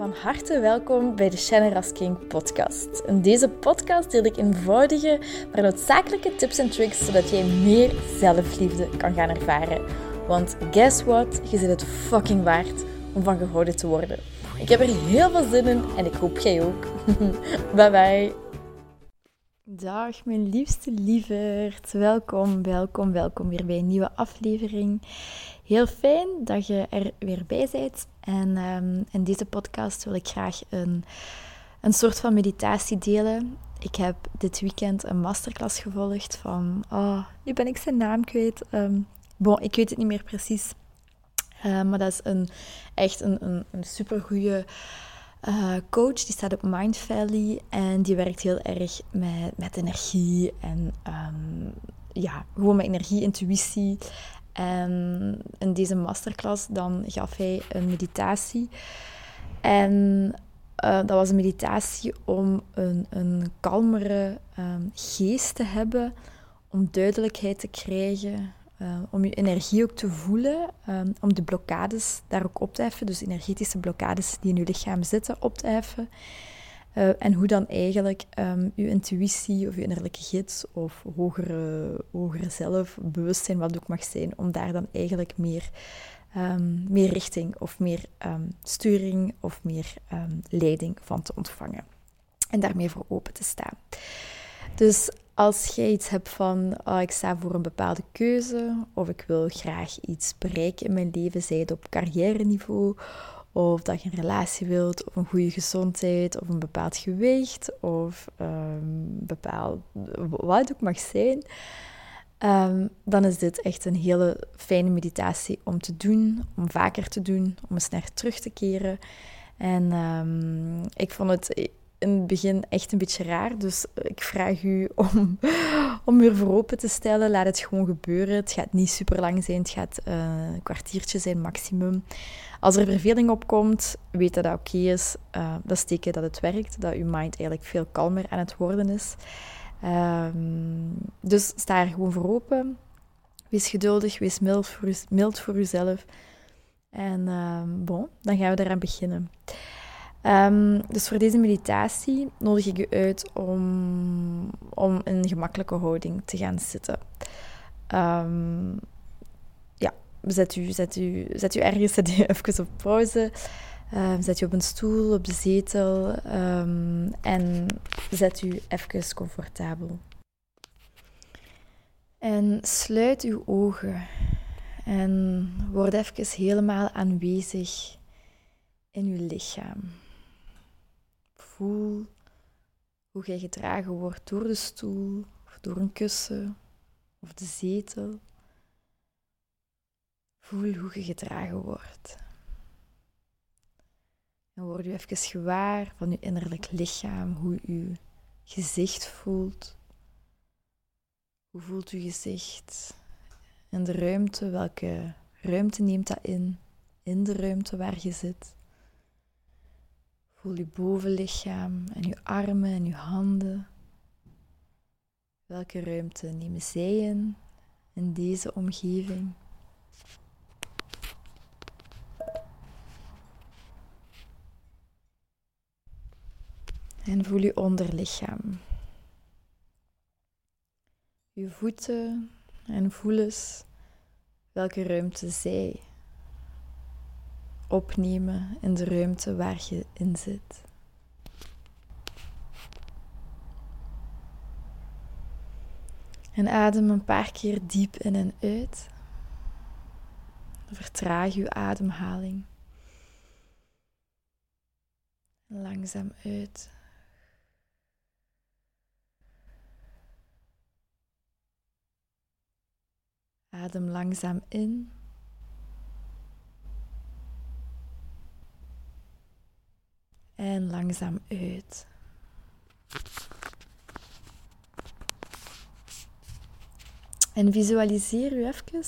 Van harte welkom bij de Shannon King podcast. In deze podcast deel ik eenvoudige, maar noodzakelijke tips en tricks zodat jij meer zelfliefde kan gaan ervaren. Want guess what? Je zit het fucking waard om van gehouden te worden. Ik heb er heel veel zin in en ik hoop jij ook. bye bye. Dag mijn liefste lieverd. Welkom, welkom, welkom weer bij een nieuwe aflevering. Heel fijn dat je er weer bij bent. En um, in deze podcast wil ik graag een, een soort van meditatie delen. Ik heb dit weekend een masterclass gevolgd van... Oh, nu ben ik zijn naam kwijt. Um, bon, ik weet het niet meer precies. Uh, maar dat is een, echt een, een, supergoeie uh, coach. Die staat op Mind Valley. En die werkt heel erg met, met energie. En ja, gewoon met energie, intuïtie. En in deze masterclass dan gaf hij een meditatie. En uh, dat was een meditatie om een, een kalmere um, geest te hebben, om duidelijkheid te krijgen, uh, om je energie ook te voelen, um, om de blokkades daar ook op te heffen, dus energetische blokkades die in je lichaam zitten, op te heffen. Uh, en hoe dan eigenlijk je intuïtie of je innerlijke gids of hogere, hogere zelf, bewustzijn, wat ook mag zijn, om daar dan eigenlijk meer, um, meer richting of meer um, sturing of meer leiding van te ontvangen. En daarmee voor open te staan. Dus als jij iets hebt van, oh, ik sta voor een bepaalde keuze, of ik wil graag iets bereiken in mijn leven, zij het op carrière niveau of dat je een relatie wilt, of een goede gezondheid, of een bepaald gewicht, of um, bepaald wat ook mag zijn. Um, dan is dit echt een hele fijne meditatie om te doen, om vaker te doen, om eens naar terug te keren. En um, ik vond het in het begin echt een beetje raar. Dus ik vraag u om, om u ervoor open te stellen. Laat het gewoon gebeuren. Het gaat niet super lang zijn. Het gaat uh, een kwartiertje zijn maximum. Als er verveling opkomt, weet dat dat oké is. Uh, dat is teken dat het werkt. Dat uw mind eigenlijk veel kalmer aan het worden is. Um, dus sta er gewoon voor open. Wees geduldig. Wees mild voor, uzelf. En um, bon, dan gaan we eraan beginnen. Um, dus voor deze meditatie nodig ik u uit om, om in een gemakkelijke houding te gaan zitten. Um, zet u, zet, u, zet u ergens, zet u even op pauze. Um, zet u op een stoel, op de zetel en zet u even comfortabel. En sluit uw ogen en word even helemaal aanwezig in uw lichaam. Voel hoe jij gedragen wordt door de stoel, of door een kussen, of de zetel. Voel hoe je gedragen wordt. En word je even gewaar van je innerlijk lichaam, hoe je gezicht voelt. Hoe voelt je gezicht in de ruimte? Welke ruimte neemt dat in? In de ruimte waar je zit. Voel je bovenlichaam en je armen en je handen. Welke ruimte nemen zij in, in deze omgeving? En voel je onderlichaam. Je voeten en voel eens welke ruimte zij opnemen in de ruimte waar je in zit. En adem een paar keer diep in en uit. Vertraag je ademhaling. Langzaam uit. Adem langzaam in. En langzaam uit. En visualiseer u even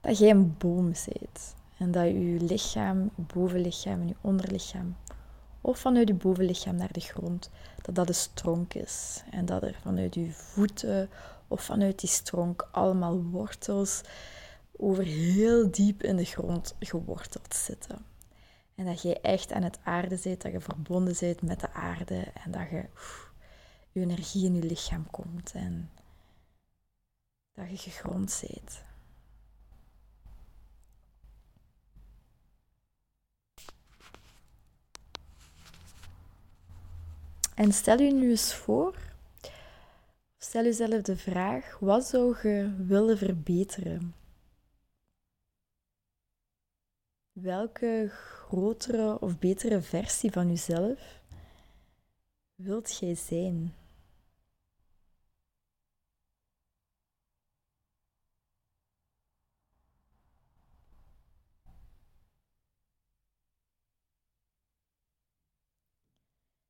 dat jij een boom bent. En dat je lichaam, je bovenlichaam en je onderlichaam, of vanuit je bovenlichaam naar de grond, dat dat een stronk is. En dat er vanuit je voeten of vanuit die stronk allemaal wortels over heel diep in de grond geworteld zitten. En dat je echt aan het aarde zit, dat je verbonden zit met de aarde en dat je je energie in je lichaam komt en dat je gegrond zit. En stel je nu eens voor, stel jezelf de vraag, wat zou je willen verbeteren? Welke grotere of betere versie van jezelf wilt jij zijn?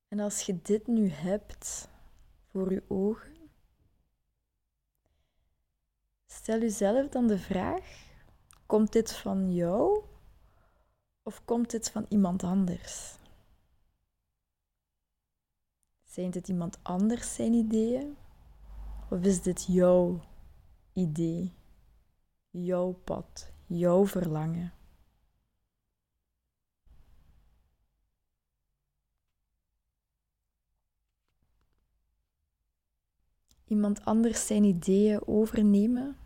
En als je dit nu hebt voor je ogen, stel jezelf dan de vraag: komt dit van jou of komt dit van iemand anders? Zijn dit iemand anders zijn ideeën? Of is dit jouw idee, jouw pad, jouw verlangen? Iemand anders zijn ideeën overnemen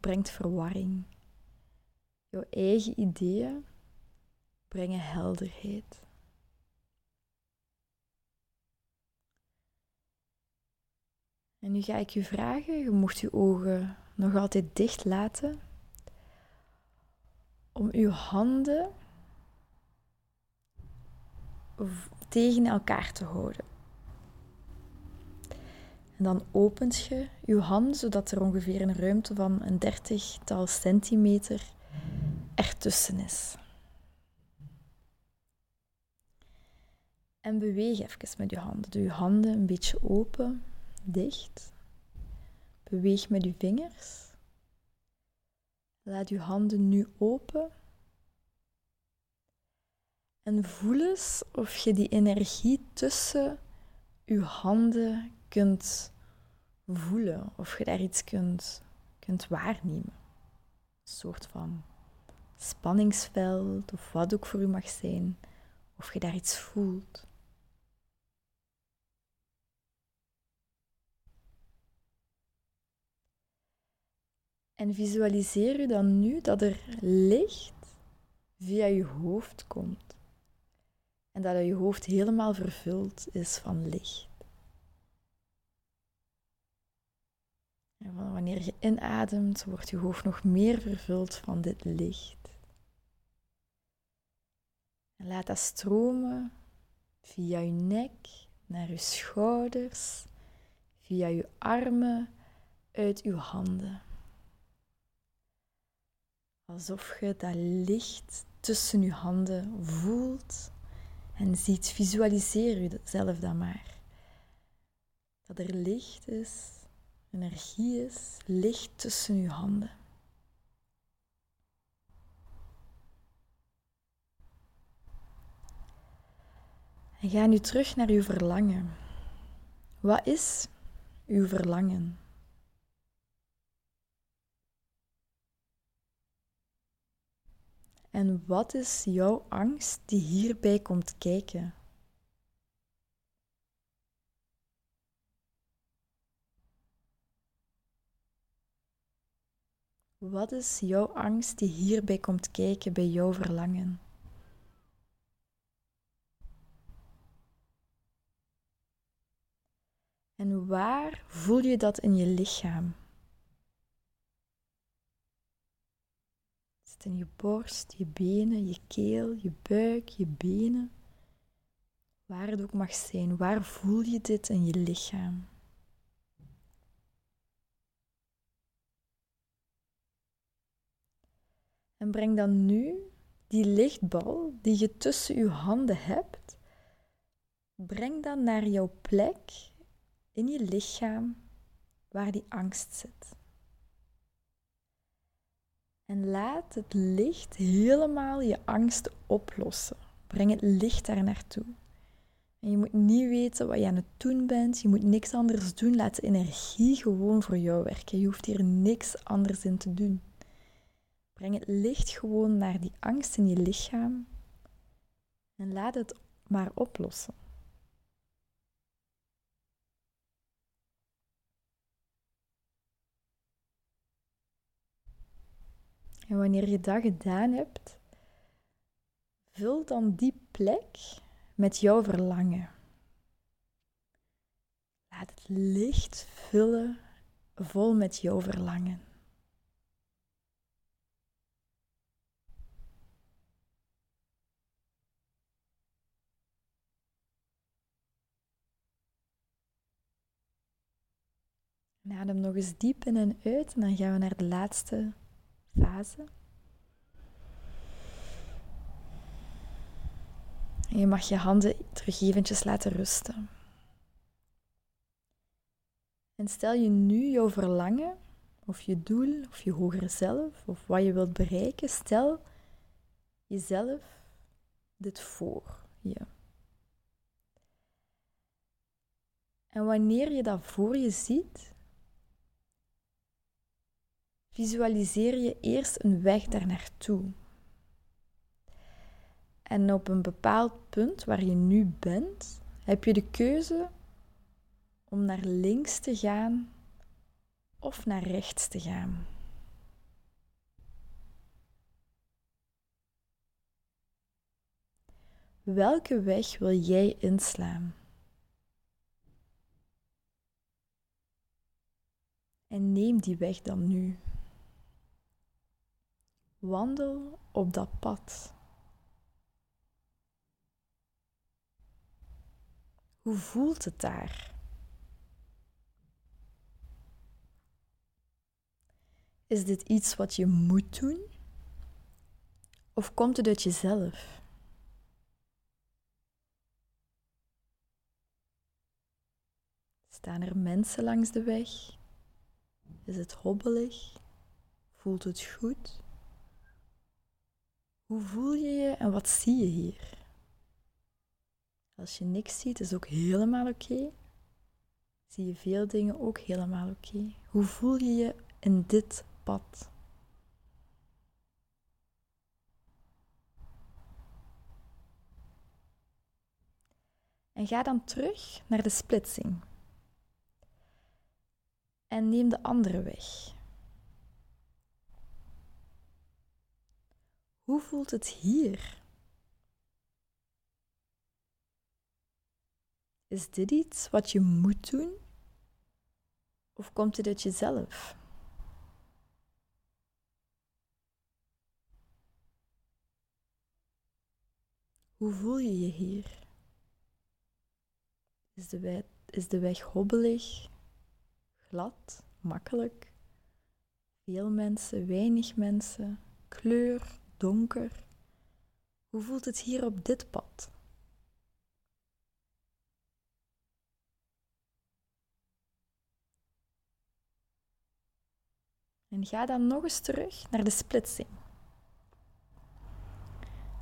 brengt verwarring. Jouw eigen ideeën brengen helderheid. En nu ga ik je vragen, je mocht je ogen nog altijd dicht laten, om je handen tegen elkaar te houden. En dan opent je je hand zodat er ongeveer een ruimte van een dertigtal centimeter ertussen is. En beweeg even met je handen. Doe je handen een beetje open, dicht. Beweeg met je vingers. Laat je handen nu open. En voel eens of je die energie tussen je handen kunt voelen. Of je daar iets kunt, kunt waarnemen. Een soort van spanningsveld of wat ook voor u mag zijn. Of je daar iets voelt. En visualiseer je dan nu dat er licht via je hoofd komt. En dat je hoofd helemaal vervuld is van licht. En wanneer je inademt, wordt je hoofd nog meer vervuld van dit licht. En laat dat stromen via je nek naar je schouders, via je armen, uit je handen. Alsof je dat licht tussen je handen voelt en ziet. Visualiseer jezelf dan maar. Dat er licht is, energie is, licht tussen je handen. En ga nu terug naar uw verlangen. Wat is uw verlangen? En wat is jouw angst die hierbij komt kijken? Wat is jouw angst die hierbij komt kijken bij jouw verlangen? En waar voel je dat in je lichaam? in je borst, je benen, je keel, je buik, je benen. Waar het ook mag zijn, waar voel je dit in je lichaam? En breng dan nu die lichtbal die je tussen je handen hebt, breng dan naar jouw plek in je lichaam waar die angst zit. En laat het licht helemaal je angst oplossen. Breng het licht daar naartoe. En je moet niet weten wat je aan het doen bent. Je moet niks anders doen. Laat de energie gewoon voor jou werken. Je hoeft hier niks anders in te doen. Breng het licht gewoon naar die angst in je lichaam. En laat het maar oplossen. En wanneer je dat gedaan hebt, vul dan die plek met jouw verlangen. Laat het licht vullen vol met jouw verlangen. Adem nog eens diep in en uit en dan gaan we naar de laatste fase. Je mag je handen terug eventjes laten rusten. En stel je nu jouw verlangen, of je doel, of je hogere zelf, of wat je wilt bereiken, stel jezelf dit voor je. En wanneer je dat voor je ziet, visualiseer je eerst een weg daar naartoe. En op een bepaald punt waar je nu bent, heb je de keuze om naar links te gaan of naar rechts te gaan. Welke weg wil jij inslaan? En neem die weg dan nu. Wandel op dat pad. Hoe voelt het daar? Is dit iets wat je moet doen? Of komt het uit jezelf? Staan er mensen langs de weg? Is het hobbelig? Voelt het goed? Hoe voel je je en wat zie je hier? Als je niks ziet, is ook helemaal oké. Zie je veel dingen ook helemaal oké. Hoe voel je je in dit pad? En ga dan terug naar de splitsing. En neem de andere weg. Hoe voelt het hier? Is dit iets wat je moet doen? Of komt dit uit jezelf? Hoe voel je je hier? Is de, weg, is de weg hobbelig, glad, makkelijk? Veel mensen, weinig mensen, kleur, donker? Hoe voelt het hier op dit pad? En ga dan nog eens terug naar de splitsing.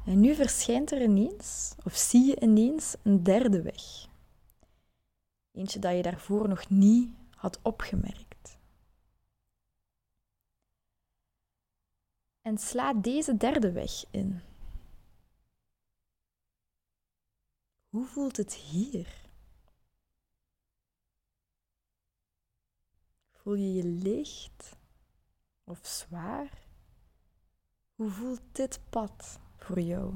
En nu verschijnt er ineens, of zie je ineens, een derde weg. Eentje dat je daarvoor nog niet had opgemerkt. En sla deze derde weg in. Hoe voelt het hier? Voel je je licht of zwaar? Hoe voelt dit pad voor jou?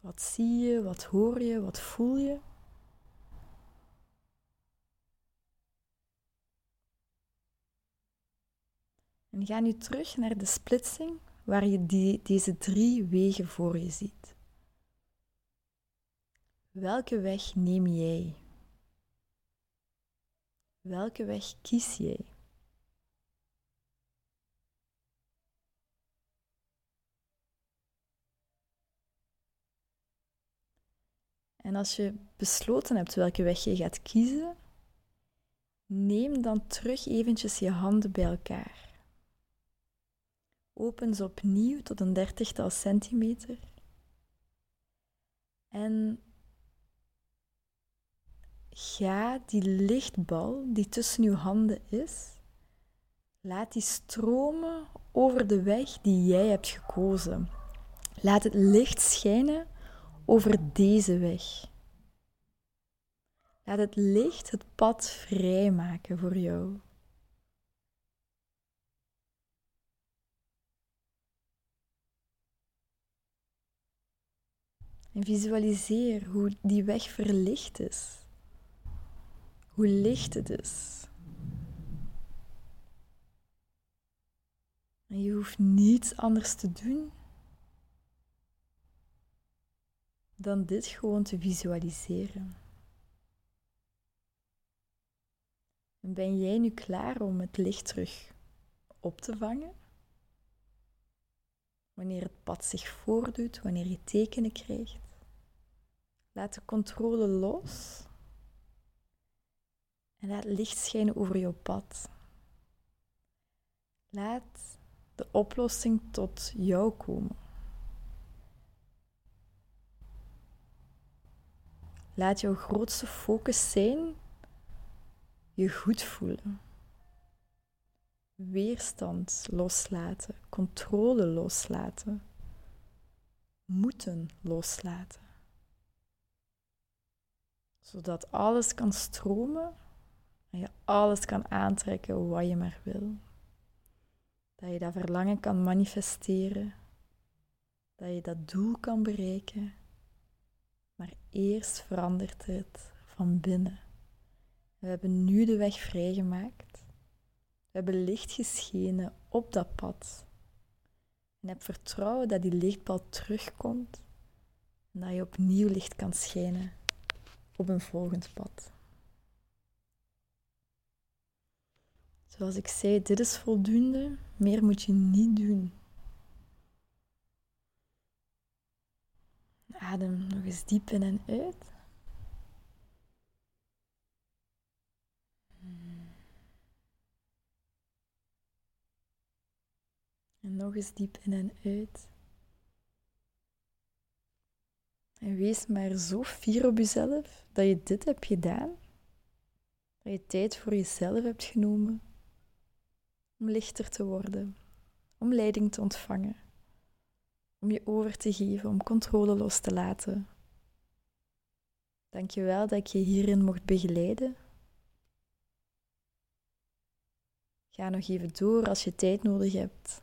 Wat zie je, wat hoor je, wat voel je? En ga nu terug naar de splitsing waar je die, deze drie wegen voor je ziet. Welke weg neem jij? Welke weg kies jij? En als je besloten hebt welke weg je gaat kiezen, neem dan terug eventjes je handen bij elkaar. Open ze opnieuw tot een dertigtal centimeter. En ga die lichtbal die tussen uw handen is, Laat die stromen over de weg die jij hebt gekozen. Laat het licht schijnen over deze weg. Laat het licht het pad vrijmaken voor jou. En visualiseer hoe die weg verlicht is. Hoe licht het is. En je hoeft niets anders te doen dan dit gewoon te visualiseren. En ben jij nu klaar om het licht terug op te vangen? Wanneer het pad zich voordoet, wanneer je tekenen krijgt. Laat de controle los. En laat licht schijnen over jouw pad. Laat de oplossing tot jou komen. Laat jouw grootste focus zijn je goed voelen. Weerstand loslaten, controle loslaten, moeten loslaten. Zodat alles kan stromen en je alles kan aantrekken wat je maar wil. Dat je dat verlangen kan manifesteren, dat je dat doel kan bereiken, maar eerst verandert het van binnen. We hebben nu de weg vrijgemaakt. We hebben licht geschenen op dat pad. En heb vertrouwen dat die lichtbal terugkomt en dat je opnieuw licht kan schijnen op een volgend pad. Zoals ik zei, dit is voldoende. Meer moet je niet doen. Adem nog eens diep in en uit. Nog eens diep in en uit. En wees maar zo fier op jezelf dat je dit hebt gedaan. Dat je tijd voor jezelf hebt genomen om lichter te worden, om leiding te ontvangen, om je over te geven, om controle los te laten. Dank je wel dat ik je hierin mocht begeleiden. Ga nog even door als je tijd nodig hebt.